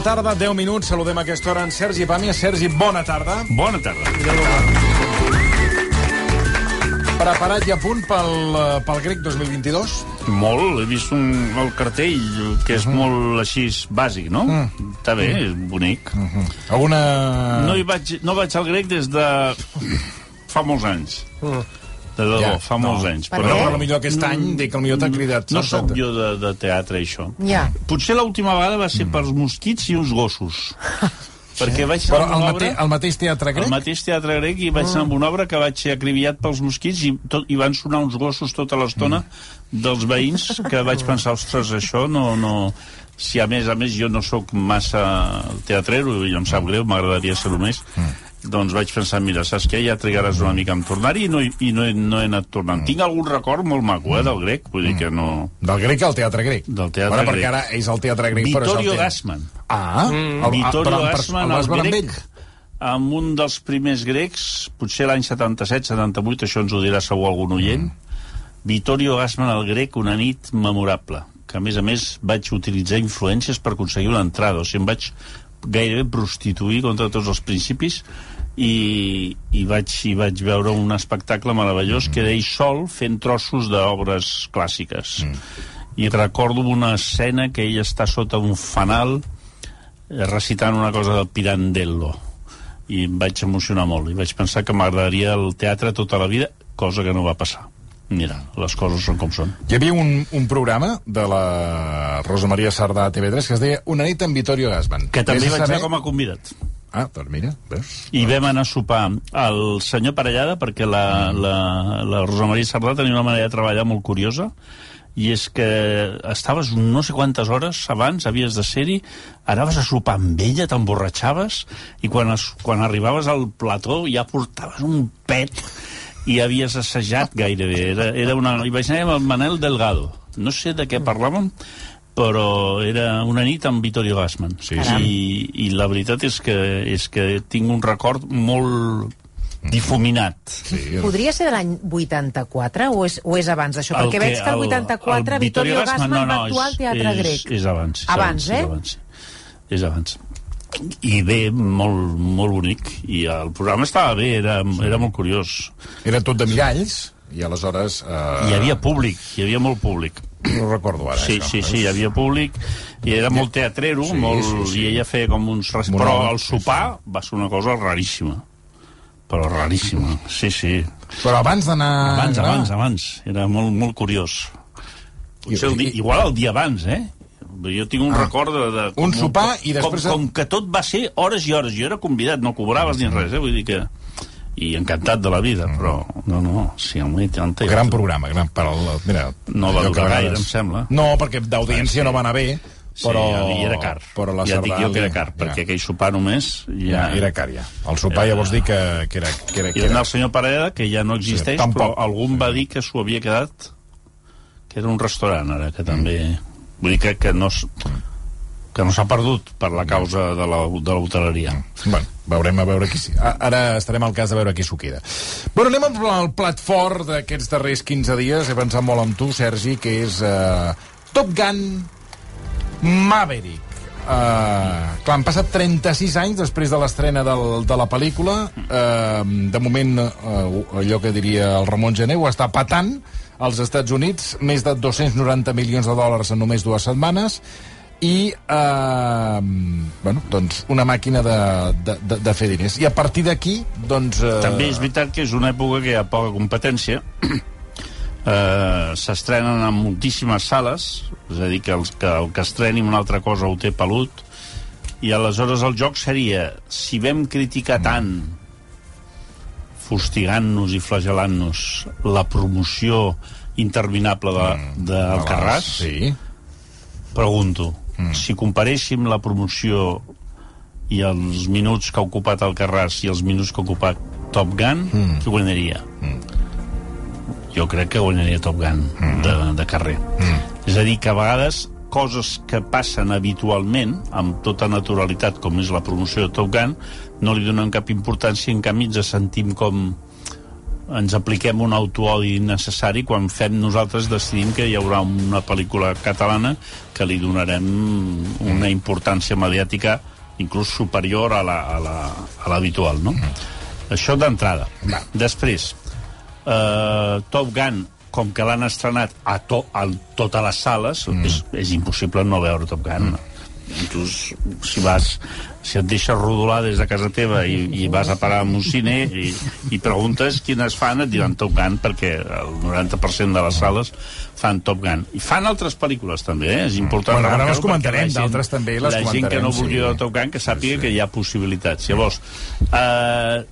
6 de la tarda, 10 minuts. Saludem a aquesta hora en Sergi Pàmies. Sergi, bona tarda. Bona tarda. Preparat i a punt pel, eh, pel grec 2022? Molt, he vist un, el cartell, que és molt així bàsic, no? Mm. Està bé, és bonic. Mm. Alguna... No, hi vaig, no vaig al grec des de fa molts anys. De debò, Ja, fa molts no. anys. Per Però què? a millor aquest any, dic, que millor t'ha cridat. No sóc jo de, de teatre, això. Ja. Potser l'última vegada va ser Mm. pels mosquits i uns gossos. Perquè vaig Però a una el, obra... mate, el mateix teatre grec? Al mateix teatre grec i vaig anar amb una obra que vaig ser acribillat pels mosquits i, tot, i van sonar uns gossos tota l'estona dels veïns que vaig pensar, ostres, això no... no si a més a més jo no sóc massa teatrero i em sap greu, m'agradaria ser-ho més, doncs vaig pensar, mira, saps què? Ja trigaràs una mica en tornar-hi i, no, i no, he, no he anat tornant. Tinc algun record molt maco, eh, del grec, vull dir que no... Del grec al teatre grec. Del teatre bueno, perquè grec. ara és el teatre grec, però és el Vittorio teatre... Gassman. Ah, el, Mm. Vittorio però en pers- Gassman, el el amb grec, amb un dels primers grecs, potser l'any 77-78, això ens ho dirà segur algun oient, Vittorio Gassman, el grec, una nit memorable, que a més a més vaig utilitzar influències per aconseguir una entrada, o sigui, em vaig gairebé prostituir contra tots els principis i, i, vaig, i vaig veure un espectacle meravellós que era ell sol fent trossos d'obres clàssiques. I recordo una escena que ell està sota un fanal eh, recitant una cosa del Pirandello i em vaig emocionar molt i vaig pensar que m'agradaria el teatre tota la vida, cosa que no va passar. Mira, les coses són com són. Hi havia un, un programa de la Rosa Maria Sardà a TV3 que es deia Una nit amb Vittorio Gassman. Que també vaig saber- anar com a convidat. Ah, doncs mira, veus? I vam anar a sopar al senyor Parellada perquè la, la, la Rosa Maria Sardà tenia una manera de treballar molt curiosa i és que estaves no sé quantes hores abans, havies de ser-hi, anaves a sopar amb ella, t'emborratxaves, i quan, es, quan arribaves al plató ja portaves un pet i havies assajat gairebé. Era, era una... I vaig anar amb el Manel Delgado. No sé de què parlàvem, però era una nit amb Vittorio Gassman. Sí, I, I la veritat és que, és que tinc un record molt difuminat. Sí, Podria ser de l'any 84 o és, o és abans d'això? El Perquè veig que el 84 el Vittorio Gassman no, no, va actuar al Teatre és, Grec. És abans. És Abans, eh? És abans, és abans. I bé, molt, molt bonic. I el programa estava bé, era, era molt curiós. Era tot de miralls, i aleshores... Eh, Hi havia públic, hi havia molt públic. No recordo ara, Sí, això. sí, sí, hi havia públic, i era molt teatrero, Sí, molt, sí, sí. i ella feia com uns... Res, però el sí, sopar va ser una cosa raríssima. Però raríssima, sí, sí. Però abans d'anar... Abans, abans, abans. Era molt, molt curiós. Potser el dia, igual el dia abans, eh? Jo tinc un Ah. record de... de Un sopar i després- Com, com que tot va ser hores i hores. Jo era convidat, no cobraves ni res, eh? Vull dir que... I encantat de la vida, però... No, no, sí, home, i tant. i Gran programa, gran per al, mira, No va durar gaire, em sembla. No, perquè d'audiència no va anar bé, però... Sí, i era car. Però la ja et dic jo que era car, ja. perquè aquell sopar només... Ja, era car, ja. El sopar ja vols dir que, que era... Que era, I que era era... el senyor Pareda, que ja no existeix, Sí, tampoc. però algú em va dir que s'ho havia quedat que era un restaurant, ara, que també... Vull dir que, que no... s- que no s'ha perdut per la causa de la, de l'hoteleria. Bueno, veurem a veure qui... Ara estarem al cas de veure qui s'ho queda. Bueno, anem amb el plat fort d'aquests darrers 15 dies. He pensat molt en tu, Sergi, que és uh, Top Gun Maverick. Uh, clar, han passat 36 anys després de l'estrena de la pel·lícula. Uh, de moment, uh, allò que diria el Ramon Gené, ho està patant als Estats Units. Més de 290 milions de dòlars en només dues setmanes i eh, bueno, doncs una màquina de, de, de, de fer diners i a partir d'aquí doncs, eh, També és veritat que és una època que hi ha poca competència. eh, S'estrenen en moltíssimes sales, és a dir, que, els, que el que estreni una altra cosa ho té pelut, i aleshores el joc seria, si vam criticar tant fustigant-nos i flagel·lant-nos la promoció interminable de, de Alcarràs, sí. pregunto, mm. si comparéssim la promoció i els minuts que ha ocupat Alcarràs i els minuts que ha ocupat Top Gun, mm. qui guanyaria? Mm. Jo crec que guanyaria Top Gun mm. de, de carrer. Mm. És a dir, que a vegades coses que passen habitualment, amb tota naturalitat, com és la promoció de Top Gun, no li donen cap importància, en canvi ens sentim com ens apliquem un autoodi innecessari quan fem nosaltres decidim que hi haurà una pel·lícula catalana que li donarem una importància mediàtica inclús superior a l'habitual, no? Això d'entrada. Després, eh, Top Gun, com que l'han estrenat a, to, a totes les sales, mm. és, és impossible no veure Top Gun. Mm. Inclús si vas si et deixes rodolar des de casa teva i, i vas a parar a un cine i, i preguntes quines fan, et diran Top Gun perquè el 90% de les sales fan Top Gun. I fan altres pel·lícules també, eh? és important. Bueno, ara les comentarem, d'altres també les la gent que no vulgui sí. Top Gun que sàpiga sí, sí. que hi ha possibilitats. Llavors, eh,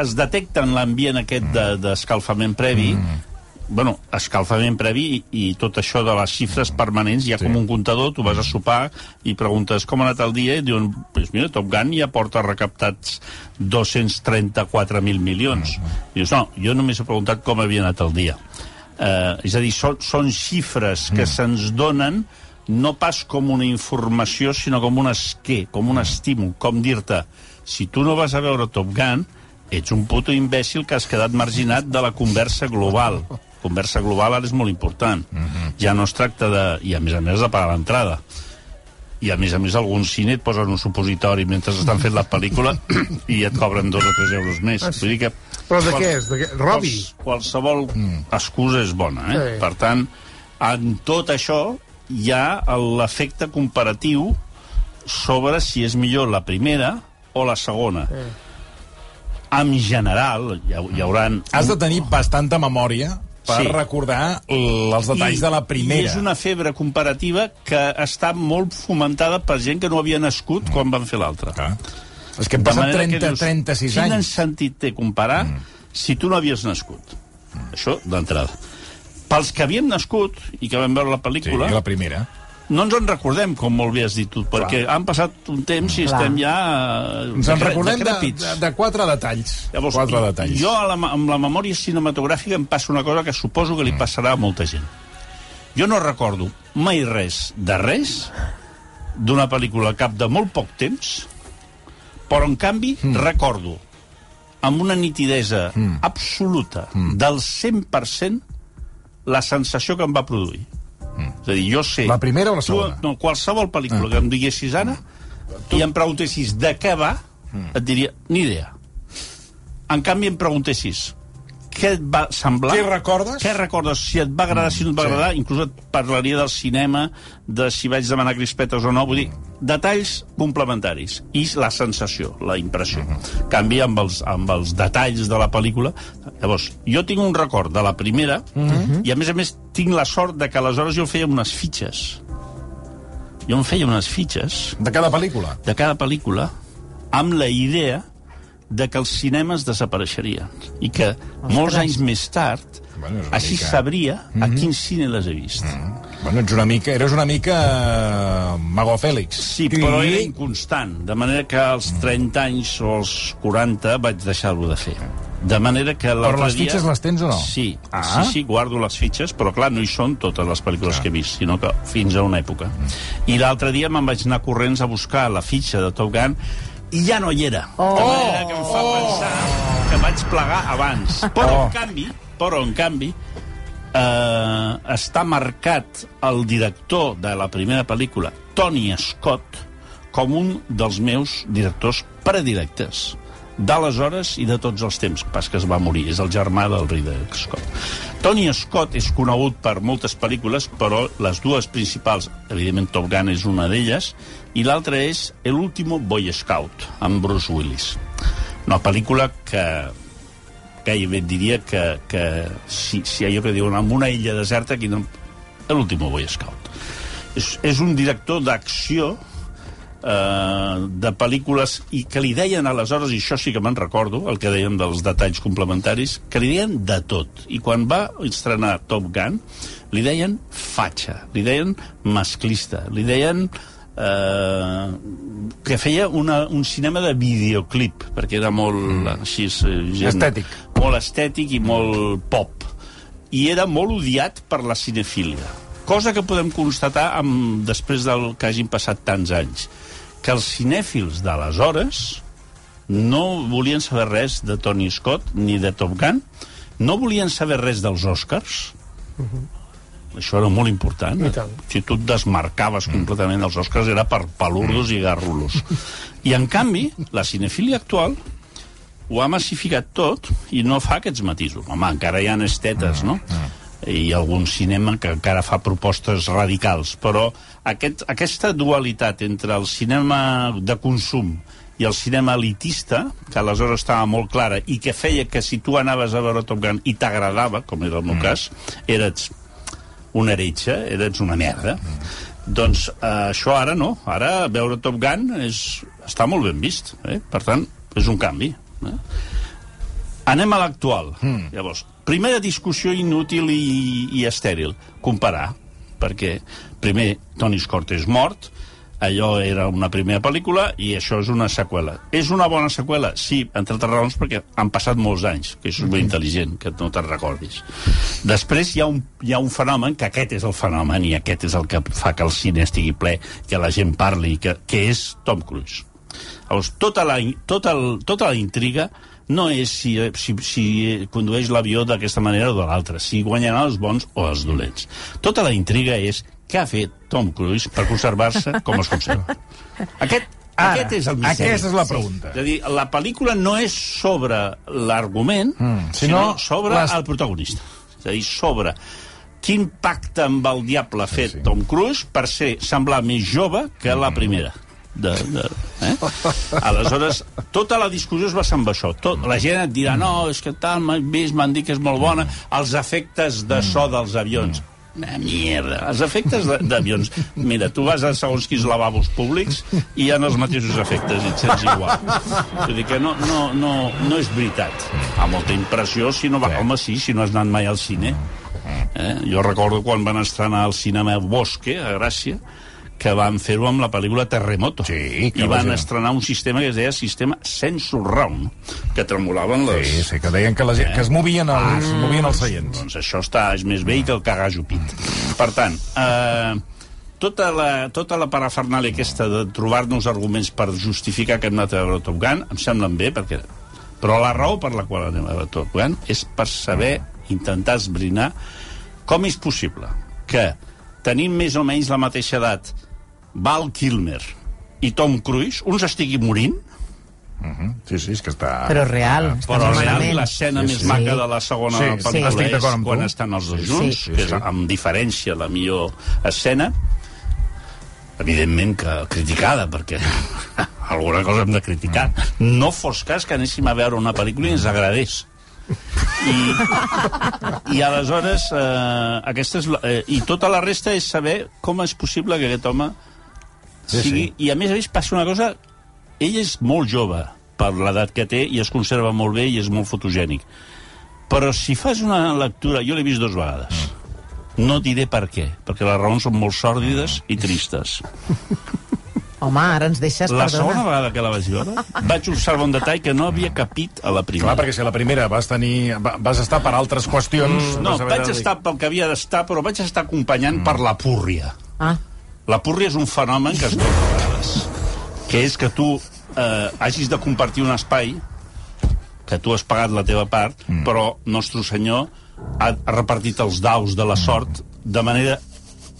es detecten l'ambient aquest d'escalfament de, previ mm bueno, escalfament previ i, i tot això de les xifres permanents, hi ha sí. com un comptador, tu vas a sopar i preguntes com ha anat el dia i diuen, pues mira, Top Gun ja porta recaptats 234.000 milions. Mm -hmm. Dius, no, jo només he preguntat com havia anat el dia. Eh, és a dir, són, són xifres que mm. se'ns donen no pas com una informació, sinó com un esquer, com un estímul, com dir-te, si tu no vas a veure Top Gun, ets un puto imbècil que has quedat marginat de la conversa global conversa global ara és molt important. Uh mhm. -huh. Ja no es tracta de... I a més a més de pagar l'entrada. I a més a més algun cine et posen un supositori mentre estan fent la pel·lícula i et cobren dos o tres euros més. Ah, sí. Vull dir que... Però de què és? De què? Robi? Quals, qualsevol mm. excusa és bona, eh? Sí. Per tant, en tot això hi ha l'efecte comparatiu sobre si és millor la primera o la segona. Sí. En general, hi, hi haurà... Has de tenir bastanta memòria per sí. recordar els detalls I, de la primera. I és una febre comparativa que està molt fomentada per gent que no havia nascut mm. quan van fer l'altra. Ah. És que hem passat 30, dius, 36 anys. Quin sentit té comparar mm. si tu no havies nascut? Mm. Això d'entrada. Pels que havíem nascut i que vam veure la pel·lícula... Sí, la primera no ens en recordem, com molt bé has dit tu, perquè Clar. han passat un temps i Clar. estem ja... Eh, ens en recordem de, de, de quatre detalls. Llavors, quatre detalls. Jo, la, amb la memòria cinematogràfica, em passa una cosa que suposo que li mm. passarà a molta gent. Jo no recordo mai res de res d'una pel·lícula cap de molt poc temps, però, en canvi, mm. recordo amb una nitidesa mm. absoluta mm. del 100% la sensació que em va produir. Mm. És a dir, jo sé... La primera o la segona? Tu, no, qualsevol pel·lícula ah. que em diguessis ara mm. tu... i em preguntessis de què va, mm. et diria, ni idea. En canvi, em preguntessis què et va semblar... Què recordes? Què recordes? Si et va agradar, mm, si no et va sí. agradar, inclús et parlaria del cinema, de si vaig demanar crispetes o no, vull dir, detalls complementaris. I la sensació, la impressió. Mm -hmm. Canvia amb els, amb els detalls de la pel·lícula. Llavors, jo tinc un record de la primera, mm -hmm. i a més a més tinc la sort de que aleshores jo feia unes fitxes. Jo em feia unes fitxes... De cada pel·lícula? De cada pel·lícula, amb la idea de que els cinemes desapareixerien i que Ostres. molts anys més tard bueno, així mica... sabria mm -hmm. a mhm. quin cine les he vist. Mm -hmm. Bueno, ets una mica, eres una mica uh, Mago Fèlix. Sí, però era inconstant, de manera que als 30 anys o als 40 vaig deixar-ho de fer. De manera que l'altre dia... Però les fitxes les tens o no? Sí, ah. sí, sí, guardo les fitxes, però clar, no hi són totes les pel·lícules ah. que he vist, sinó que fins a una època. Mm. I l'altre dia me'n vaig anar corrents a buscar la fitxa de Top Gun i ja no hi era. Oh. De manera que em fa oh. pensar que vaig plegar abans. Però, oh. en canvi, però, en canvi, eh, està marcat el director de la primera pel·lícula, Tony Scott, com un dels meus directors predilectes d'aleshores i de tots els temps. Pas que es va morir, és el germà del Ridley Scott. Tony Scott és conegut per moltes pel·lícules, però les dues principals, evidentment Top Gun és una d'elles, i l'altra és El último Boy Scout, amb Bruce Willis. Una pel·lícula que gairebé diria que, que si, si allò que diuen en una illa deserta, aquí no... L'último Boy Scout. És, és un director d'acció eh, de pel·lícules i que li deien aleshores, i això sí que me'n recordo, el que dèiem dels detalls complementaris, que li deien de tot. I quan va estrenar Top Gun, li deien fatxa, li deien masclista, li deien eh, que feia una, un cinema de videoclip, perquè era molt mm. així... Eh, gent, estètic. Molt estètic i molt pop. I era molt odiat per la cinefília. Cosa que podem constatar amb, després del que hagin passat tants anys que els cinèfils d'aleshores no volien saber res de Tony Scott ni de Top Gun, no volien saber res dels Oscars, això era molt important. Tant. Si tu et desmarcaves completament dels Oscars era per palurdos i garrulos. I, en canvi, la cinefília actual ho ha massificat tot i no fa aquests matisos. Home, encara hi ha estetes, no? I algun cinema que encara fa propostes radicals, però aquest, aquesta dualitat entre el cinema de consum i el cinema elitista, que aleshores estava molt clara i que feia que si tu anaves a veure Top Gun i t'agradava, com era el meu cas, eres un heretge, eres una merda. Doncs eh, això ara no. Ara veure Top Gun és, està molt ben vist. Eh? Per tant, és un canvi. Eh? Anem a l'actual. Mm. Llavors, primera discussió inútil i, i estèril. Comparar. Perquè, primer, Tony Scott és mort, allò era una primera pel·lícula i això és una seqüela. És una bona seqüela? Sí, entre altres raons perquè han passat molts anys, que això és molt intel·ligent, que no te'n recordis. Després hi ha, un, hi ha un fenomen, que aquest és el fenomen i aquest és el que fa que el cine estigui ple, que la gent parli, que, que és Tom Cruise. Llavors, tota la, tota el, tota la intriga no és si, si, si condueix l'avió d'aquesta manera o de l'altra, si guanyaran els bons o els dolents. Tota la intriga és què ha fet Tom Cruise per conservar-se com es conserva. Aquest, Ara, aquest és el misteri. aquesta és la pregunta. És a dir, la pel·lícula no és sobre l'argument, Mm, sinó, sinó sobre les- el protagonista. És a dir, sobre quin pacte amb el diable ha fet sí. Tom Cruise per ser semblar més jove que la primera. De, de, eh? Aleshores, tota la discussió es basa en això. Tot, la gent et dirà, no, és que tal, m'han vist, m'han dit que és molt bona. Els efectes de so dels avions. Una mierda. Els efectes d'avions... Mira, tu vas a segons quins lavabos públics i hi ha els mateixos efectes i et sents igual. Vull dir que no, no, no, no és veritat. Fa molta impressió si no va... Home, sí, si no has anat mai al cine. Eh? Jo recordo quan van estrenar al cinema Bosque, a Gràcia, que van fer-ho amb la pel·lícula Terremoto. Sí, I van estrenar un sistema que es deia sistema Sensor Round, que tremolaven les... Sí, sí, que deien que, la gent, que es movien els, es movien els seients. Doncs això està, és més vell que el cagar jupit. Per tant, eh, tota la, tota la parafernàlia aquesta de trobar-nos arguments per justificar que hem anat a veure Top Gun em semblen bé, perquè... però la raó per la qual anem a veure Top Gun és per saber, intentar esbrinar com és possible que tenim més o menys la mateixa edat Val Kilmer i Tom Cruise, uns estigui morint, Sí, sí, és que està... Però real, està però real, l'escena Sí, més sí. maca de la segona Sí, pel·lícula sí, és quan tu. estan els dos Sí. junts, Sí, que és sí. amb diferència la millor escena. Evidentment que criticada, perquè alguna cosa hem de criticar. No fos cas que anéssim a veure una pel·lícula i ens agradés. I, i aleshores eh, aquesta és la, eh, i tota la resta és saber com és possible que aquest home Sí, sigui... sí. I a més a més passa una cosa ell és molt jove per l'edat que té i es conserva molt bé i és molt fotogènic però si fas una lectura jo l'he vist dues vegades no diré per què, perquè les raons són molt sòrdides i tristes. Home, ara ens deixes, La segona perdona. vegada que la vaig veure, vaig observar un detall que no havia capit a la Clar, primera. perquè si a la primera vas, tenir, va- vas estar per altres qüestions... No, vas haver vaig estar pel que havia d'estar, però vaig estar acompanyant per la púrria. Ah, La púrria és un fenomen que es dona a vegades, que és que tu eh, hagis de compartir un espai, que tu has pagat la teva part, mm. però Nostre Senyor ha, ha repartit els daus de la sort de manera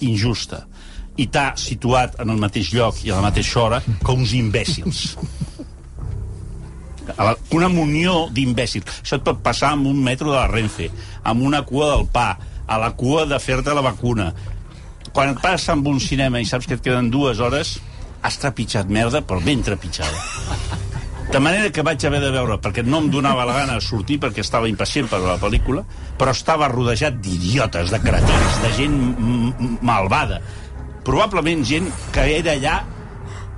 injusta i t'ha situat en el mateix lloc i a la mateixa hora que uns imbècils. Una munió d'imbècils. Això et pot passar amb un metro de la Renfe, amb una cua del pa, a la cua de fer-te la vacuna. Quan et passa amb un cinema i saps que et queden dues hores, has trepitjat merda, però ben trepitjada. De manera que vaig haver de veure, perquè no em donava la gana de sortir perquè estava impacient per la pel·lícula, però estava rodejat d'idiotes, de cretins, de gent malvada. Probablement gent que era allà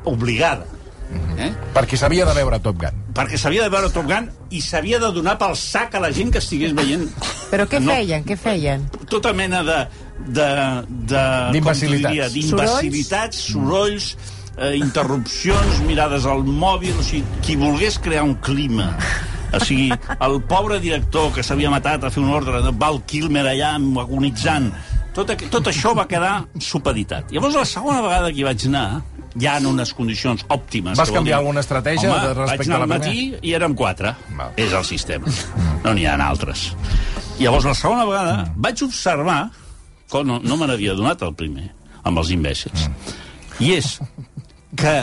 obligada. Eh? Perquè s'havia de veure Top Gun. Perquè s'havia de veure Top Gun i s'havia de donar pel sac a la gent que estigués veient però què No. feien, què feien? tota mena de... de, de D'imbecilitats. D'imbecilitats, sorolls, eh, interrupcions, mirades al mòbil... O sigui, qui volgués crear un clima... O sigui, el pobre director que s'havia matat a fer un ordre de Val Kilmer allà agonitzant... Tot, tot això va quedar supeditat. Llavors, la segona vegada que hi vaig anar, hi ha unes condicions òptimes. Vas canviar dir- alguna estratègia Home, de respecte vaig anar al matí i érem quatre. Val. És el sistema. No n'hi ha altres. Llavors, la segona vegada, vaig observar, que no, no me n'havia donat el primer, amb els imbècils, i és que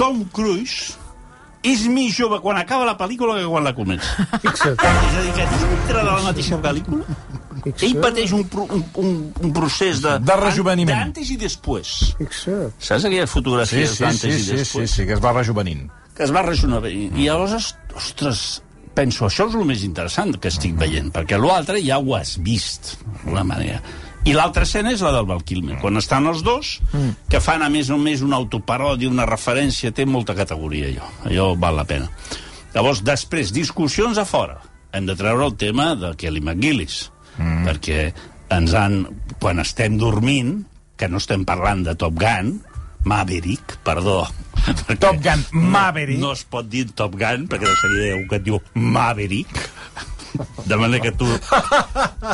Tom Cruise és més jove quan acaba la pel·lícula que quan la comença. Fixa't, És a dir, que dintre de la mateixa pel·lícula ell pateix un, un, un, un procés de... De rejoveniment. D'antes i després. fixa't. Saps aquelles Sí, fotografies sí, d'antes sí, i sí, sí, després? sí, que es va rejuvenint. Que es va rejovenir. I llavors, ostres, penso, això és el més interessant que estic veient, perquè l'altre ja ho has vist, d'alguna manera. I l'altra escena és la del Val Kilmer, quan estan els dos, que fan a més o més una autoparòdia, una referència, té molta categoria, allò. Allò val la pena. Llavors, després, discussions a fora. Hem de treure el tema de Kelly McGillis, mm. perquè ens han, quan estem dormint, que no estem parlant de Top Gun, Maverick, perdó. Top Gun Maverick. No es pot dir Top Gun, perquè de seguida un que et diu Maverick. De manera que tu,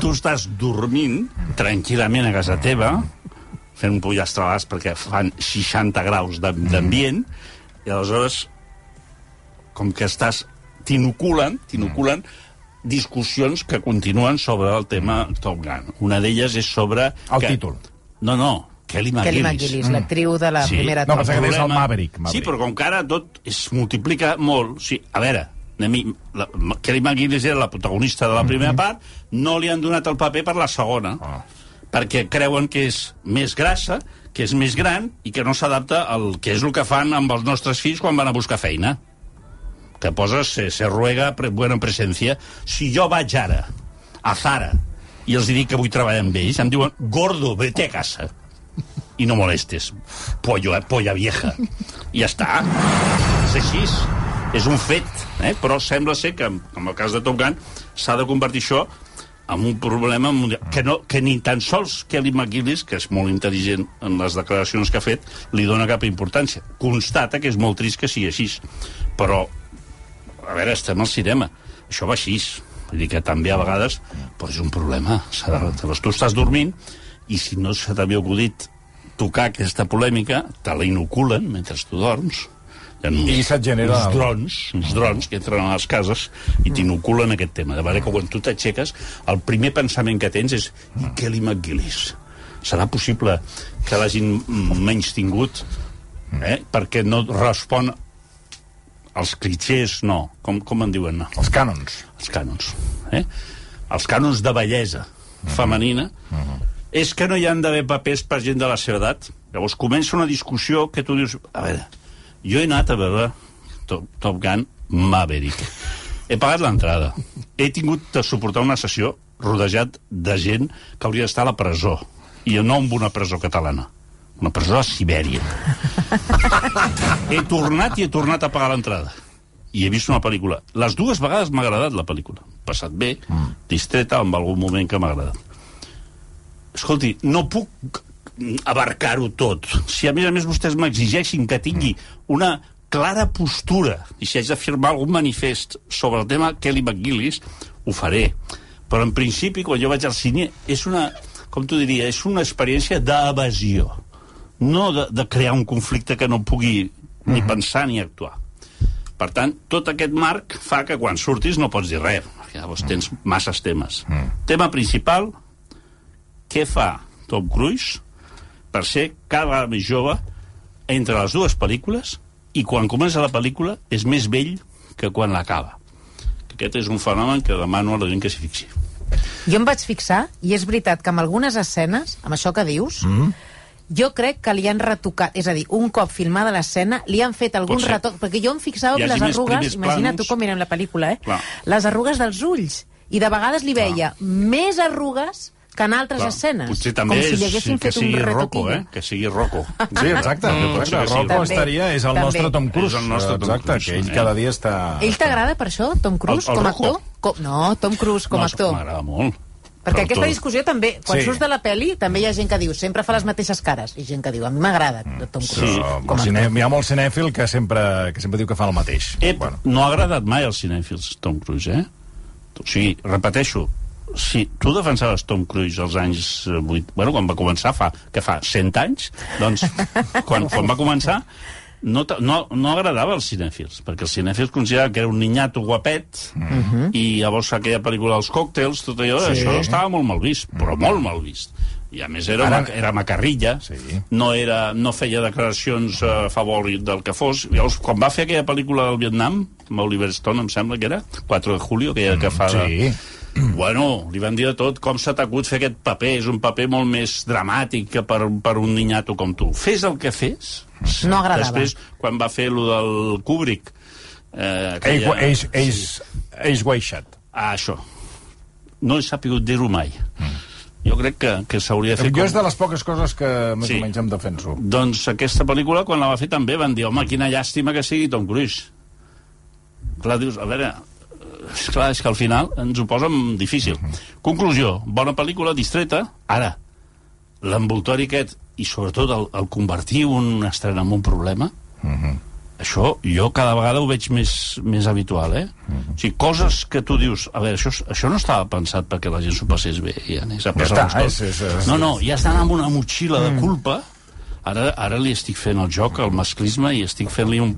tu estàs dormint tranquil·lament a casa teva, fent un pollastralàs perquè fan 60 graus d'am- d'ambient, i aleshores, com que estàs... T'inoculen, t'inoculen discussions que continuen sobre el tema Top Gun. Una d'elles és sobre... El que... títol. No, no, Kelly McGillis. Kelly McGillis, l'actriu de la primera No, pensava que deies el Maverick, Maverick. Sí, però com que ara tot es multiplica molt... Sí, a veure, la, Kelly McGillis era la protagonista de la primera part, no li han donat el paper per la segona, Ah. perquè creuen que és més grassa, que és més gran i que no s'adapta al que és el que fan amb els nostres fills quan van a buscar feina que poses se, se ruega pre, buena presencia. Si jo vaig ara a Zara i els dic que vull treballar amb ells, em diuen, gordo, vete a casa. I no molestes. Pollo, eh? polla vieja. I ja està. És així. És un fet. Eh? Però sembla ser que, en el cas de Top Gun, s'ha de convertir això en un problema mundial. Que, no, que ni tan sols Kelly McGillis, que és molt intel·ligent en les declaracions que ha fet, li dona cap importància. Constata que és molt trist que sigui així. Però a veure, estem al cinema. Això va així. Vull dir que també a vegades pues, és un problema. Tu estàs dormint i si no se t'havia acudit tocar aquesta polèmica, te la inoculen mentre tu dorms. I se't genera uns drons, uns drons que entren a les cases i t'inoculen aquest tema. De manera que quan tu t'aixeques, el primer pensament que tens és "I Kelly McGillis. Serà possible que l'hagin menys tingut eh? perquè no respon als clichés, no. Com, com en diuen? No? Els cànons. Els cànons. Eh? Els cànons de bellesa femenina. És que no hi han d'haver papers per gent de la seva edat. Llavors comença una discussió que tu dius... A veure, jo he anat a veure Top, Top Gun Maverick. He pagat l'entrada. He tingut de suportar una sessió rodejat de gent que hauria d'estar a la presó. I no en una presó catalana. Una presó a Sibèria. he tornat i he tornat a pagar l'entrada. I he vist una pel·lícula. Les dues vegades m'ha agradat la pel·lícula. Passat bé, mm. distreta, amb algun moment que m'ha agradat. Escolti, no puc abarcar-ho tot. Si a més a més vostès m'exigeixin que tingui una clara postura i si haig de firmar algun manifest sobre el tema Kelly McGillis, ho faré. Però en principi, quan jo vaig al cine, és una, com tu diria, és una experiència d'evasió. No de, de crear un conflicte que no pugui ni pensar ni actuar. Per tant, tot aquest marc fa que quan surtis no pots dir res, llavors tens masses temes. Tema principal, què fa Tom Cruise per ser cada vegada més jove entre les dues pel·lícules i quan comença la pel·lícula és més vell que quan l'acaba. Aquest és un fenomen que demano a la gent que s'hi fixi. Jo em vaig fixar, i és veritat que amb algunes escenes, amb això que dius, mm. jo crec que li han retocat, és a dir, un cop filmada l'escena, li han fet algun retoc, perquè jo em fixava hagi les arrugues, plànols. tu com mirem la pel·lícula, eh? Clar. Les arrugues dels ulls, i de vegades li veia més arrugues que en altres Clar, escenes. Potser també com si li és haguessin que fet un sigui Rocco, retoquillo. eh? Que sigui Rocco. Sí, exacte. Mm, exacte. sí que. Rocco També, estaria, és el també. nostre Tom Cruise. És el nostre Tom exacte, Cruise, que ell eh? cada dia està... Ell t'agrada per això, Tom Cruise, El- el com a Rocco? actor? Com, no, Tom Cruise com a No, actor. M'agrada molt. Perquè aquesta discussió també, quan Sí. surts de la peli, també hi ha gent que diu, sempre fa les mateixes cares, i gent que diu, a mi m'agrada Tom Cruise Sí. Com cine, actor. hi ha molt cinèfil que sempre, que sempre diu que fa el mateix. Ep, bueno. no ha agradat mai als cinèfils, Tom Cruise, eh? O sigui, repeteixo, si tu defensaves Tom Cruise als anys 8, bueno, quan va començar, fa, que fa 100 anys, doncs, quan, quan va començar, no, no, no agradava als cinèfils, perquè els cinèfils consideraven que era un niñato guapet, i llavors aquella pel·lícula dels còctels, tot allò, sí. això estava molt mal vist, però molt mal vist. I a més era, Ara- Ara... era macarrilla, Sí. no, era, no feia declaracions eh, a favor del que fos. Llavors, quan va fer aquella pel·lícula del Vietnam, amb Oliver Stone, em sembla que era, 4 de julio, aquella que fa... de- Sí. Bueno, li van dir de tot, com s'ha t'acut fer aquest paper, és un paper molt més dramàtic que per, per un niñato com tu. Fes el que fes. No agradava. Després, quan va fer lo del Kubrick, eh, Ell, aquella- ell, ell, ell guaixat. Ah, això. No he sapigut dir-ho mai. Jo crec que, que s'hauria de fer Jo és de les poques coses que més Sí. o menys em defenso. Doncs aquesta pel·lícula, quan la va fer també, van dir, home, quina llàstima que sigui Tom Cruise. Clar, dius, a veure, és clar, és que al final ens ho posa difícil. Conclusió, bona pel·lícula, distreta. Ara, l'envoltori aquest, i sobretot el, el convertir una estrena en un problema, això jo cada vegada ho veig més, més habitual, eh? O sigui, coses que tu dius, a veure, això, això no estava pensat perquè la gent s'ho passés bé i anés a passar està, l'estona. és- és- és- No, no, ja estan amb una motxilla de culpa, ara, ara li estic fent el joc, el masclisme, i estic fent-li un,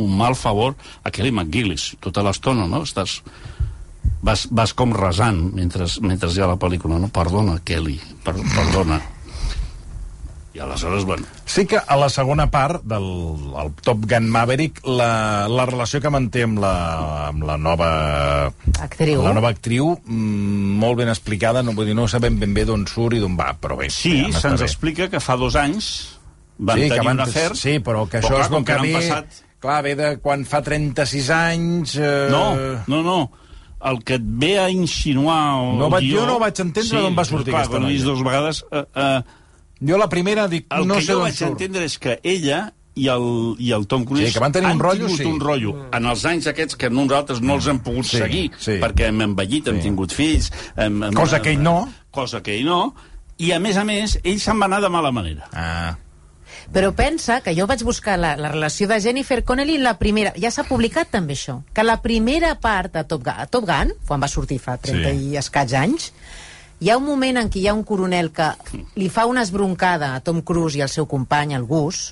un mal favor a Kelly McGillis, tota l'estona, no? Estàs, vas, vas com resant mentre, mentre hi ha la pel·lícula, no? Perdona, Kelly, per, perdona. I aleshores, bueno, Sí que a la segona part del el Top Gun Maverick la, la relació que manté amb la, amb la nova Actriu. la nova actriu mm, molt ben explicada, no, vull dir, no sabem ben bé d'on surt i d'on va, però bé. sí, ja se'ns explica que fa dos anys van sí, tenir que van, un afer... Sí, però que això clar, és com que ve... Passat... Clar, ve de quan fa 36 anys... Eh... No, no, no. El que et ve a insinuar... el No vaig- guió- jo no vaig entendre d'on va sortir clar, aquesta noia. dues vegades... Eh, eh, Jo la primera dic, el no que sé jo d'on vaig surt. entendre és que ella i el, i el Tom Cruise Sí, que van tenir un han rotllo, tingut sí. un rotllo en els anys aquests que nosaltres no els hem pogut Sí, seguir sí. perquè hem envellit, hem Sí. tingut fills hem, hem, Cosa que ell no. cosa que ell no i a més a més ell se'n va anar de mala manera Ah, Però pensa que jo vaig buscar la, la relació de Jennifer Connelly en la primera... Ja s'ha publicat també això, que la primera part de Top Gun, Top Gun quan va sortir fa 30 Sí. i escaig anys, hi ha un moment en què hi ha un coronel que li fa una esbroncada a Tom Cruise i al seu company, el Gus,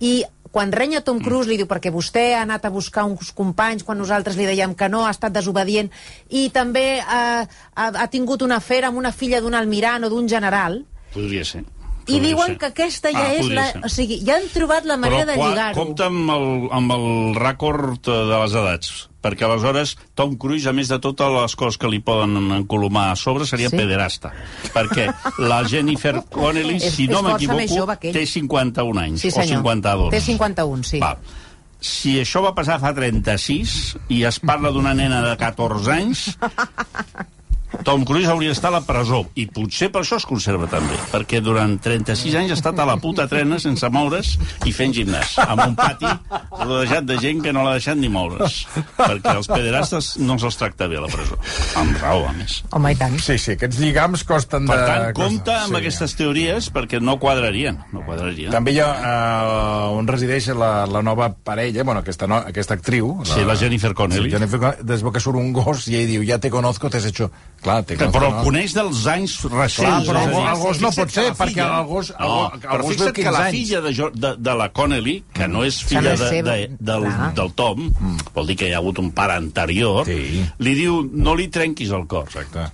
i quan renya Tom Cruise li diu perquè vostè ha anat a buscar uns companys quan nosaltres li dèiem que no, ha estat desobedient i també eh, ha, ha tingut una afer amb una filla d'un almirant o d'un general. Podria ser i diuen ser. que aquesta ja Ah, és la... ser. O sigui, ja han trobat la manera de qua- lligar-ho. compta amb el, amb el rècord eh, de les edats, perquè aleshores Tom Cruise, a més de totes les coses que li poden encolomar a sobre, seria Sí. pederasta. Perquè la Jennifer Connelly, si és no m'equivoco, té 51 anys, Sí, o senyor. 52. Té 51, sí. Val. Si això va passar fa 36 i es parla d'una nena de 14 anys, Tom Cruise hauria d'estar a la presó i potser per això es conserva també perquè durant 36 anys ha estat a la puta trena sense moure's i fent gimnàs amb un pati rodejat de gent que no l'ha deixat ni moure's perquè els pederastes no se'ls tracta bé a la presó amb raó a més Home, i tant. sí, sí, aquests lligams costen per de... tant, costen- compta amb sí. aquestes teories perquè no quadrarien no quadrarien També hi ha uh, on resideix la, la nova parella, bueno, aquesta, no, aquesta actriu. Sí, la Jennifer Connelly. Sí, Jennifer Connelly, des que surt un gos i ell diu, ja te conozco, t'has hecho... Clar, te que, però no? el coneix dels anys recents. Clar, però és a el, el gos no pot ser, perquè el gos, el, No, gos- el però gos fixa't 15 que la anys. filla de, Jo- de, de la Connelly, que no és filla de, de, del, Clar. del Tom, vol dir que hi ha hagut un pare anterior, Sí. li diu, no li trenquis el cor, Exacte.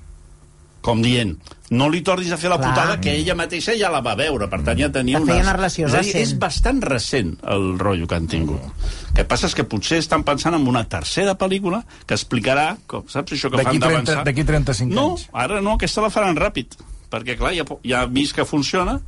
Com dient, no li tornis a fer la Clar. putada que ella mateixa ja la va veure, per tant ja tenia feia una relació és dir, és bastant recent el rotllo que han tingut. El que passa és que potser estan pensant en una tercera pel·lícula que explicarà, com, saps això que fan 30 d'avançar? d'aquí 35 no, anys. ara no, aquesta la faran ràpid, perquè clar, ja, ja han vist que funciona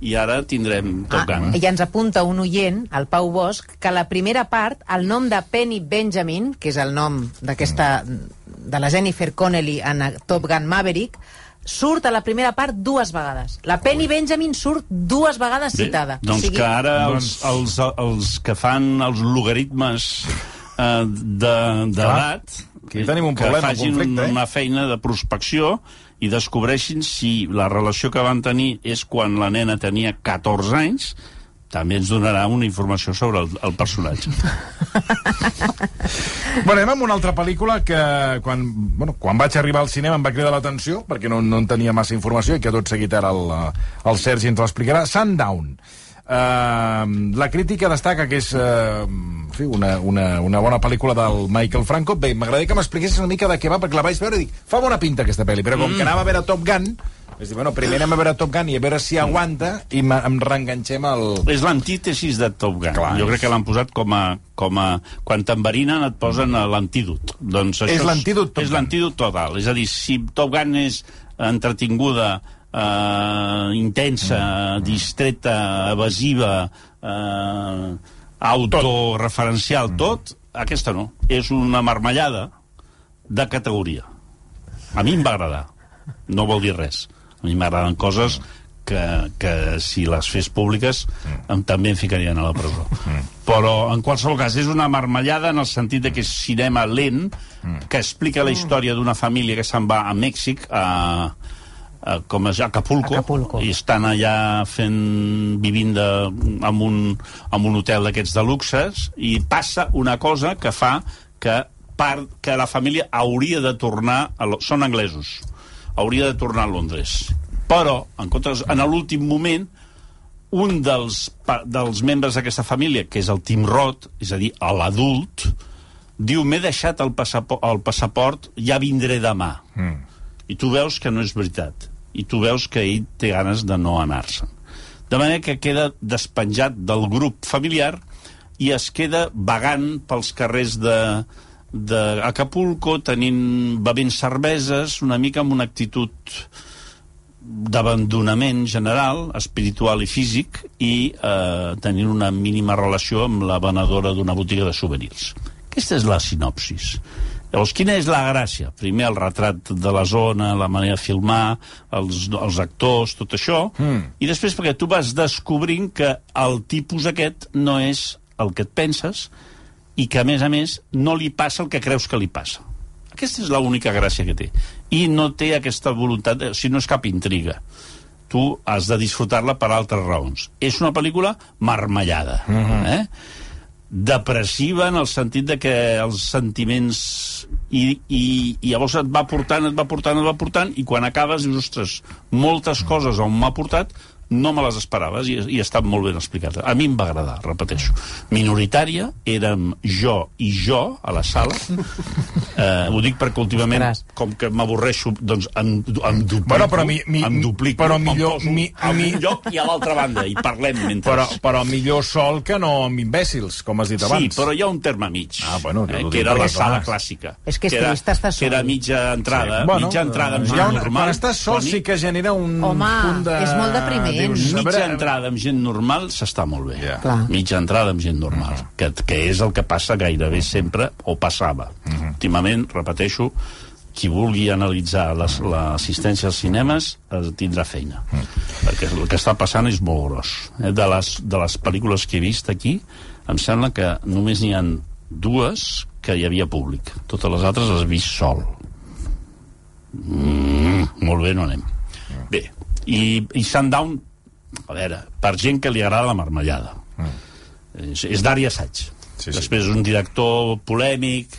i ara tindrem Top Ah, Gun. I ens apunta un oient, el Pau Bosch, que la primera part, el nom de Penny Benjamin, que és el nom d'aquesta de la Jennifer Connelly en Top Gun Maverick, surt a la primera part dues vegades. La Penny Benjamin surt dues vegades citada. doncs que ara els, els, els que fan els logaritmes eh, de- d'edat aquí tenim un que problema, un facin conflicte, eh? una feina de prospecció i descobreixin si la relació que van tenir és quan la nena tenia 14 anys també ens donarà una informació sobre el, el personatge. Bueno, anem amb una altra pel·lícula que quan, bueno, quan vaig arribar al cinema em va cridar l'atenció, perquè no, no en tenia massa informació i que tot seguit ara el, el Sergi ens l'explicarà. Sundown. Uh, la crítica destaca que és uh, en fi, una, una, una bona pel·lícula del Michael Franco. Bé, m'agradaria que m'expliquessis una mica de què va, perquè la vaig veure i dic, fa bona pinta aquesta pel·li, però com mm. que anava a veure Top Gun, és dir, bueno, primer anem a veure Top Gun i a veure si aguanta i em reenganxem al... És l'antítesis de Top Gun. Clar, jo és- crec que l'han posat com a, com a... Quan t'enverinen et posen l'antídot. Doncs això És l'antídot Top És l'antídot total. És a dir, si Top Gun és entretinguda, eh, intensa, Mm. distreta, evasiva, eh, autoreferencial, tot, aquesta no. És una marmellada de categoria. A mi em va agradar. No vol dir res. A mi m'agraden coses que, que si les fes públiques em, també em ficarien a la presó. Però, en qualsevol cas, és una marmellada en el sentit de que és cinema lent que explica la història d'una família que se'n va a Mèxic, a, a, com és, a Acapulco, Acapulco. i estan allà fent, vivint de, en, un, en un hotel d'aquests de luxes, i passa una cosa que fa que part, que la família hauria de tornar... A, són anglesos. Hauria de tornar a Londres. Però, en, comptes, en l'últim moment, un dels, dels membres d'aquesta família, que és el Tim Roth, és a dir, l'adult, diu, m'he deixat el passaport, el passaport, ja vindré demà. Mm. I tu veus que no és veritat. I tu veus que ell té ganes de no anar-se'n. De manera que queda despenjat del grup familiar i es queda vagant pels carrers de d'Acapulco, tenint, bevent cerveses, una mica amb una actitud d'abandonament general, espiritual i físic, i eh, tenint una mínima relació amb la venedora d'una botiga de souvenirs. Aquesta és la sinopsis. Llavors, quina és la gràcia? Primer, el retrat de la zona, la manera de filmar, els, els actors, tot això, mm. i després perquè tu vas descobrint que el tipus aquest no és el que et penses i que, a més a més, no li passa el que creus que li passa. Aquesta és l'única gràcia que té. I no té aquesta voluntat, o sigui, no és cap intriga. Tu has de disfrutar-la per altres raons. És una pel·lícula marmellada. Uh -huh. eh? Depressiva en el sentit de que els sentiments i, i, i llavors et va portant, et va portant, et va portant i quan acabes dius, ostres, moltes coses on m'ha portat no me les esperaves i, i està molt ben explicat. A mi em va agradar, repeteixo. Minoritària, érem jo i jo a la sala. Eh, ho dic perquè últimament, com que m'avorreixo, doncs em, em duplico. Bueno, però mi- mi- em duplico, però em millor- poso mi- a mi- un lloc i a l'altra banda, i parlem mentre... Però, però millor sol que no amb imbècils, com has dit abans. Sí, però hi ha un terme mig, Ah, bueno, eh, que era la sala clàssica. És que és que era, trist estar que era sol. mitja entrada, Bueno, mitja entrada ha una, normal. Quan estàs sol Quan sí que genera un Home, punt de... és molt depriment. Dius, a mitja veure, entrada amb gent normal s'està molt bé. Clar. Mitja entrada amb gent normal, que, que és el que passa gairebé sempre, o passava. Últimament, repeteixo, qui vulgui analitzar les- l'assistència als cinemes eh, tindrà feina. Perquè el que està passant és molt gros. Eh? De, les, de les pel·lícules que he vist aquí, em sembla que només n'hi han dues que hi havia públic. Totes les altres les he vist sol. Mm, molt bé, no anem. Bé, i, i Sundown, a veure, per gent que li agrada la marmellada. És, és d'àrea assaig. Sí, sí. Després un director polèmic,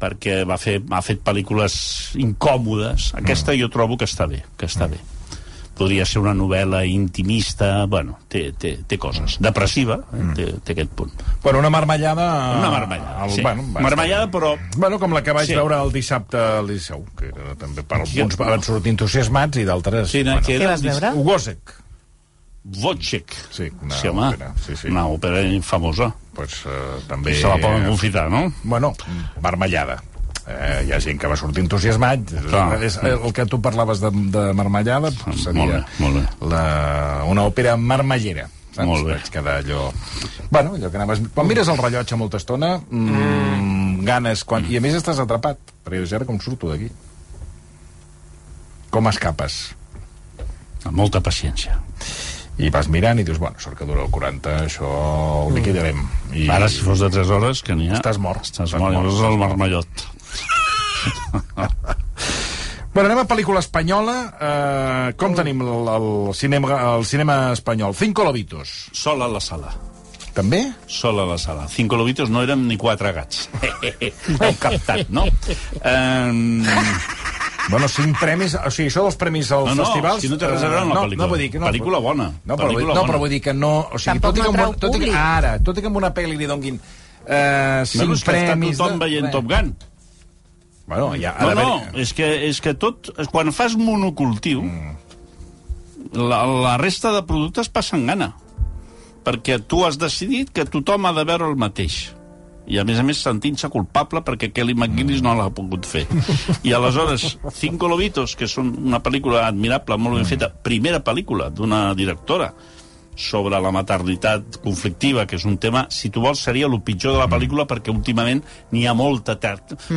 perquè va fer, ha fet pel·lícules incòmodes. Aquesta jo trobo que està bé, que està bé. Podria ser una novel·la intimista, bueno, té, té, té coses. Depressiva, eh? té, té aquest punt. Bueno, una marmellada... Una marmellada, al- sí. bueno, bastant. Marmellada, però Bueno, com la que vaig Sí. sí. veure el dissabte al Liceu, que era també per alguns van sortir entusiasmats i d'altres... Sí, no, que Què vas veure? Ugosek. Wojciech. Sí, una sí, home, òpera, sí, sí. Una òpera famosa. Pues, uh, també... I se la poden confitar, no? Bueno, marmellada. Eh, hi ha gent que va sortir entusiasmat. Clar. És, el que tu parlaves de, de marmellada pues, seria Molt bé, molt bé. La, una òpera marmellera. Saps? Molt bé. Vaig quedar allò... Bueno, allò que anaves... Quan mires el rellotge molta estona, mm, ganes... Quan... I a més estàs atrapat, perquè dius, ara com surto d'aquí? Com escapes? Amb molta paciència. I vas mirant i dius, bueno, sort que dura el 40, això ho liquidarem. I... Ara, si fos de 3 hores, que n'hi ha... Estàs mort. Estàs Estàs mort, mort, estàs el mort. marmellot. Bueno, anem a pel·lícula espanyola. Uh, com tenim el, el, cinema, el cinema espanyol? Cinco lobitos. Sol a la sala. També? Sol a la sala. Cinco lobitos no érem ni quatre gats. Heu captat, no? Um, Bueno, cinc premis... O sigui, això dels premis als No, no, festivals... si no té res a veure amb la no, pel·lícula. No, vull dir que no. Pel·lícula bona. No, però, Pel·lícula no, bona. però vull dir que no... O sigui, Tampoc tot i que, no tot i que, ara, tot i que amb una pel·li li donguin eh, cinc està premis... tothom de- veient Bé. Top Gun. Bueno, ja ha No, no, és que, és que tot... Quan fas monocultiu, la, la resta de productes passen gana. Perquè tu has decidit que tothom ha de veure el mateix. I, a més a més, sentint-se culpable perquè Kelly McGillis no l'ha pogut fer. I aleshores, Cinco Lobitos, que són una pel·lícula admirable, molt ben feta, primera pel·lícula d'una directora, sobre la maternitat conflictiva, que és un tema, si tu vols, seria el pitjor de la pel·lícula perquè últimament n'hi ha molta,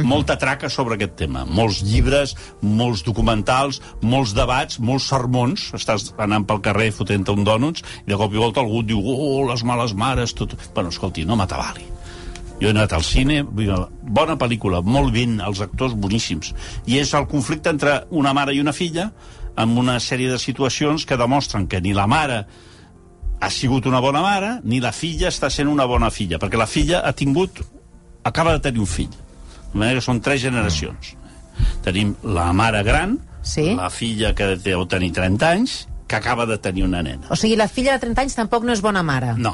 molta traca sobre aquest tema. Molts llibres, molts documentals, molts debats, molts sermons. Estàs anant pel carrer fotent un dònuts i de cop i volta algú diu oh, les males mares, tot... Bueno, escolti, no m'atabali. Jo he anat al cine, bona pel·lícula, molt ben, els actors boníssims. I és el conflicte entre una mare i una filla amb una sèrie de situacions que demostren que ni la mare ha sigut una bona mare, ni la filla està sent una bona filla, perquè la filla ha tingut... acaba de tenir un fill. De manera que són tres generacions. Tenim la mare gran, Sí. la filla que deu tenir 30 anys, que acaba de tenir una nena. O sigui, la filla de 30 anys tampoc no és bona mare. No,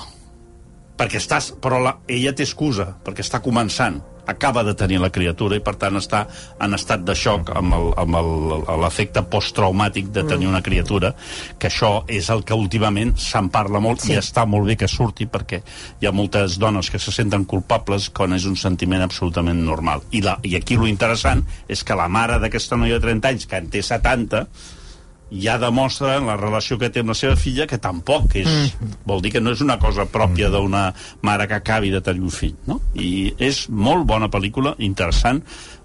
perquè estàs... Però la, ella té excusa, perquè està començant. Acaba de tenir la criatura i, per tant, està en estat de xoc amb l'efecte posttraumàtic de tenir una criatura, que això és el que últimament se'n parla molt Sí. i està molt bé que surti perquè hi ha moltes dones que se senten culpables quan és un sentiment absolutament normal. I, la, i aquí lo interessant és que la mare d'aquesta noia de 30 anys, que en té 70, ja demostra en la relació que té amb la seva filla que tampoc és... Mm. Vol dir que no és una cosa pròpia d'una mare que acabi de tenir un fill, no? I és molt bona pel·lícula, interessant.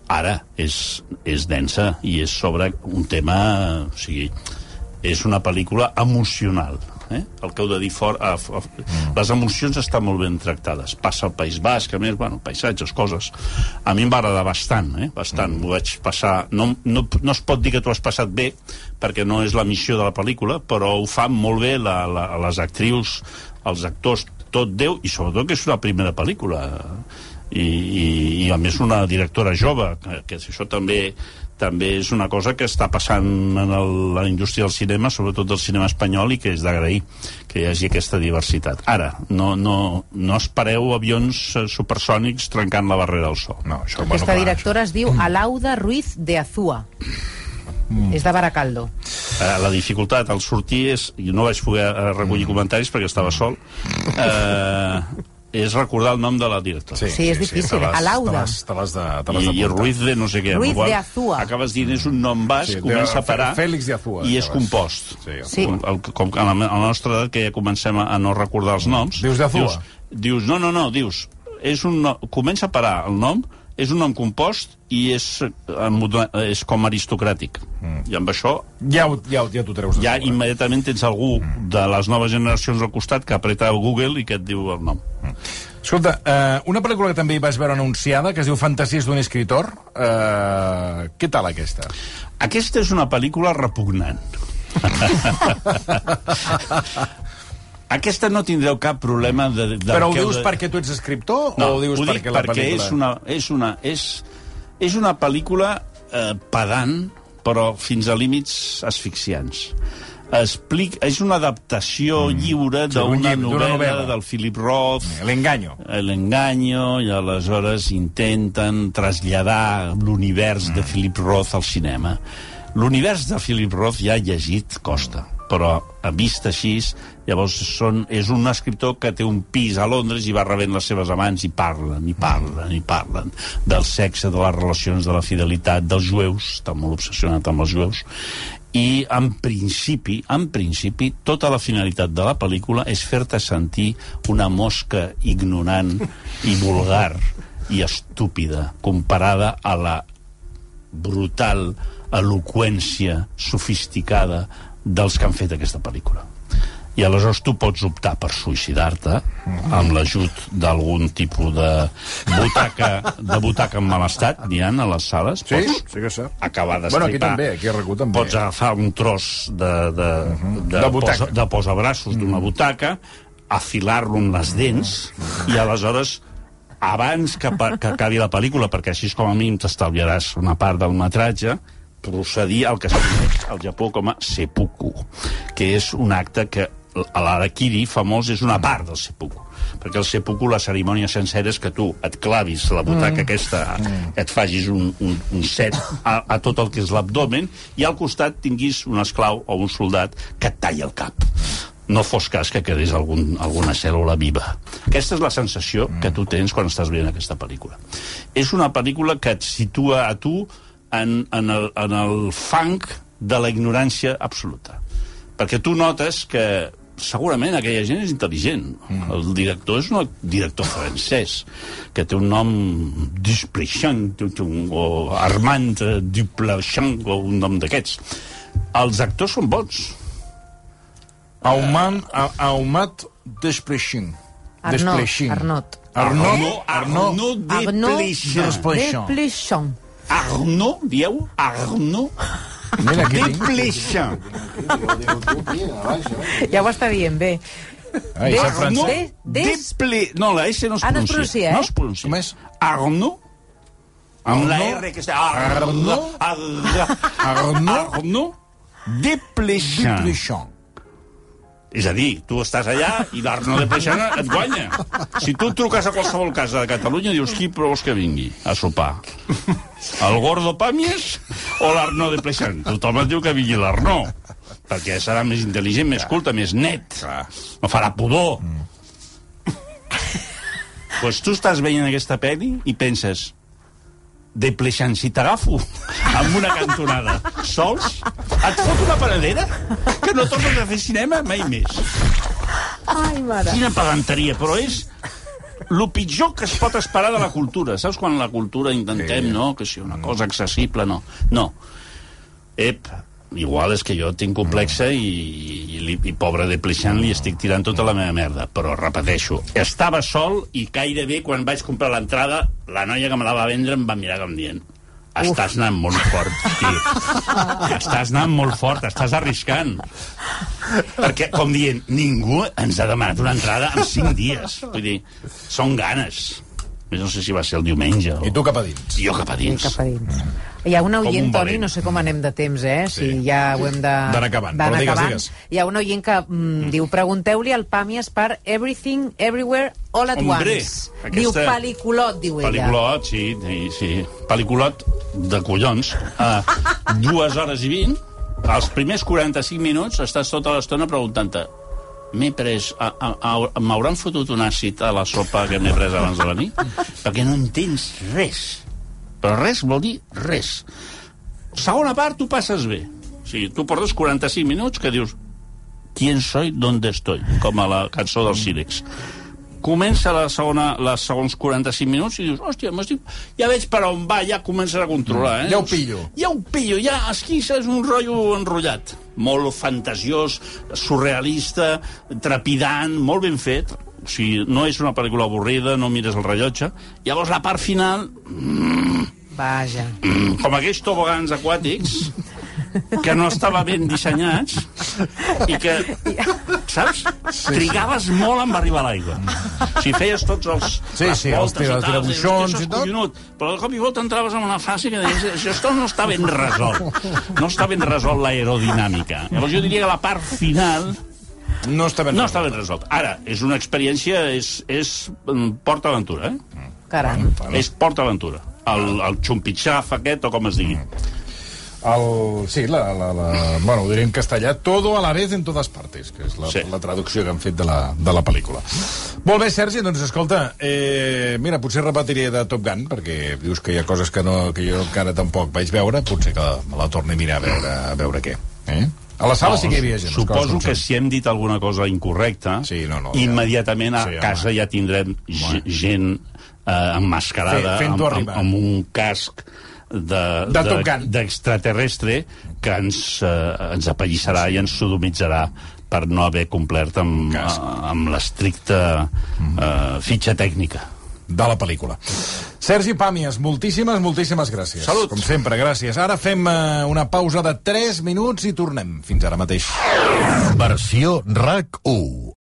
Ara, és, és densa i és sobre un tema... O sigui, és una pel·lícula emocional. Eh? El que heu de dir fort... A, a, les emocions estan molt ben tractades. Passa al País Basc, a més, bueno, paisatges, coses. A mi em va agradar bastant, eh? bastant. Mm. Ho vaig passar... No, no, no es pot dir que tu has passat bé, perquè no és la missió de la pel·lícula, però ho fan molt bé la, la, les actrius, els actors, tot Déu, i sobretot que és una primera pel·lícula. I, i, i a més una directora jove, que, que això també també és una cosa que està passant en el, la indústria del cinema, sobretot del cinema espanyol, i que és d'agrair que hi hagi aquesta diversitat. Ara, no, no, no espereu avions eh, supersònics trencant la barrera del so. No, això, Aquesta clar, directora es diu Alauda Ruiz de Azúa. És de Baracaldo. Eh, la dificultat al sortir és... Jo no vaig poder eh, recollir comentaris perquè estava sol. Eh, és recordar el nom de la directora. Sí, és difícil, l'has- Alauda. Te l'has- de, te l'has I, i. Ruiz de no sé què. amb Ruiz la qual de Azúa. Acabes dient, és un nom basc, Sí, sí, de- comença a parar... Fèlix de Azúa, I és compost. Sí, Sí. Com, el, com que a la, a la nostra edat, que ja comencem a, a no recordar els noms... Dius de Azúa? Dius, dius, no, no, no, dius... És un, no- comença a parar el nom, és un nom compost i és, eh, és com aristocràtic. Mm. I amb això Ja, ho- ja, ja t'ho treus ja sobre. immediatament tens algú de les noves generacions al costat que apreta el Google i que et diu el nom. Escolta, eh, una pel·lícula que també hi vas veure anunciada, que es diu Fantasies d'un escritor. Eh, què tal aquesta? Aquesta és una pel·lícula repugnant. Aquesta no tindreu cap problema de... de Però ho dius de... perquè tu ets escriptor No, o ho dius ho dic perquè la perquè pel·lícula... és una, és una, és, és una pel·lícula eh, pedant, però fins a límits asfixiants. Explic, és una adaptació mm. lliure Sí, un d'una d'una novel·la, novel·la. del Philip Roth, L'enganyo. l'enganyo, i aleshores intenten traslladar l'univers de Philip Roth al cinema. L'univers de Philip Roth ja llegit costa, però a vista així, llavors són, és un escriptor que té un pis a Londres i va rebent les seves amants i parlen, i parlen, i parlen del sexe, de les relacions, de la fidelitat, dels jueus, està molt obsessionat amb els jueus, i en principi, en principi, tota la finalitat de la pel·lícula és fer-te sentir una mosca ignorant i vulgar i estúpida comparada a la brutal eloqüència sofisticada dels que han fet aquesta pel·lícula. i aleshores tu pots optar per suïcidar-te amb l'ajut d'algun tipus de butaca de butaca en mal estat, n'hi ha a les sales. Sí, pots sí que sap. acabar Bueno, aquí d'estripar. també, aquí a RAC1 també. Pots agafar un tros de, de, de, De butaca. posa, de posabraços d'una butaca, afilar-lo amb les dents, i aleshores abans que, que acabi la pel·lícula, perquè així com a mínim t'estalviaràs una part del metratge, procedir al que coneix al Japó com a seppuku, que és un acte que a l'Arakiri famós és una part del seppuku perquè el seppuku, la cerimònia sencera és que tu et clavis la butaca mm. aquesta, et facis un, un, un set a, a tot el que és l'abdomen i al costat tinguis un esclau o un soldat que et talli el cap no fos cas que quedés algun, alguna cèl·lula viva. Aquesta és la sensació que tu tens quan estàs veient aquesta pel·lícula. És una pel·lícula que et situa a tu en, en, el, en el fang de la ignorància absoluta. Perquè tu notes que segurament aquella gent és intel·ligent. Mm. El director és un director francès que té un nom Duplechamp o Armand Duplechamp o un nom d'aquests. Els actors són bons. Auman, Aumat Despreixin. Arnaud. Arnaud. Arnaud, Arnaud, Arnaud Arnaud Desplechin. Arnaud, dieu? Arnaud Mira, aquí tinc. Desplechin. Ja ho està dient bé. Ai, Des- sap francès. de- des- Deple... No, la S no es Ah, no es pronuncia. pronuncia, eh? No es pronuncia. Com és? Arnaud. Amb la Arnaud? R que està... Arnaud. Arnaud? Arnaud Desplechin. Despreixin. És a dir, tu estàs allà i l'Arnaud de Pleixana et guanya. Si tu truques a qualsevol casa de Catalunya, dius qui vols que vingui a sopar? El Gordo Pàmies o l'Arnaud de Pleixan? Tothom et diu que vingui l'Arnaud, perquè serà més intel·ligent, més culte, més net. No farà pudor. Doncs pues tu estàs veient aquesta pel·li i penses de Pleixan, si t'agafo amb una cantonada sols, et fot una paradera que no tornes a fer cinema mai més. Ai, mare. Quina pedanteria, però és el pitjor que es pot esperar de la cultura. Saps quan la cultura intentem, sí. no?, que sigui una cosa accessible, no. No. Ep, igual és que jo tinc complexa i, i, li- i pobre de Pleixant li estic tirant tota la meva merda. Però, repeteixo, estava sol i gairebé quan vaig comprar l'entrada, la noia que me la va vendre em va mirar com dient estàs anant molt fort, tio. Estàs anant molt fort, estàs arriscant. Perquè, com dient, ningú ens ha demanat una entrada en cinc dies. Vull dir, són ganes. Més no sé si va ser el diumenge. O... I tu cap a dins. Jo cap a dins. Cap a dins. Hi ha Com oient, un Toni, no sé com anem de temps, eh? Si Sí. ja ho hem de... D'anar acabant, d'anar però digues, acabant. digues. Hi ha una oient que mm, diu, pregunteu-li al Pàmies per Everything, Everywhere, All at Hombre, Once. aquesta- Diu pel·liculot, diu ella. Pel·liculot, sí, sí, sí. Pel·liculot de collons. Uh, dues hores i vint. Els primers 45 minuts estàs tota l'estona preguntant-te m'he pres... a- a- a- M'hauran fotut un àcid a la sopa que m'he pres abans de venir? Perquè no entens res. Però res vol dir res. Segona part, tu passes bé. O sigui, tu portes 45 minuts que dius ¿Quién soy? ¿Dónde estoy? Com a la cançó dels Sílex. Comença la segona, les segons 45 minuts i dius, hòstia, m'estic... ja veig per on va, ja comences a controlar, eh? Ja ho pillo. Ja ho pillo, ja esquisses un rotllo enrotllat. Molt fantasiós, surrealista, trepidant, molt ben fet. O sigui, no és una pel·lícula avorrida, no mires el rellotge. Llavors, la part final, Vaja. mm, com aquells tobogans aquàtics, que no estaven ben dissenyats i que, saps? Trigaves molt en arribar a l'aigua. Si feies tots els Sí, les sí, els i tirabuixons dius, "Hòstia, això i és tot." collonut. Però de cop i volta entraves en una fase que deies, això esto no està ben resolt. No està ben resolt l'aerodinàmica. Llavors jo diria que la part final No està ben no resolt. està ben resolt. Ara, és una experiència, és, és mm, PortAventura, eh? Caram. És PortAventura. El, el xumpitxaf aquest, o com es digui. El, sí, la, la, la, bueno, ho diré en castellà, todo a la vez en todas partes, que és la, Sí. sí. la traducció que han fet de la, de la pel·lícula. Molt bé, Sergi, doncs escolta, eh, mira, potser repetiré de Top Gun, perquè dius que hi ha coses que, no, que jo encara tampoc vaig veure, potser que me la torni a mirar a veure, a veure què. Eh? A la sala sí que hi havia gent. Suposo que si hem dit alguna cosa incorrecta, Sí, no, no, ja. immediatament a Sí, home. casa ja tindrem ge- gent eh, emmascarada Fe- amb, amb, amb un casc de, De d'extraterrestre que ens, eh, ens apallissarà i ens sodomitzarà per no haver complert amb, Cas. amb l'estricta eh, fitxa tècnica. De la pel·lícula. Sergi Pàmies, moltíssimes, moltíssimes gràcies. Salut. Com sempre, gràcies. Ara fem eh, una pausa de 3 minuts i tornem. Fins ara mateix. Versió RAC 1.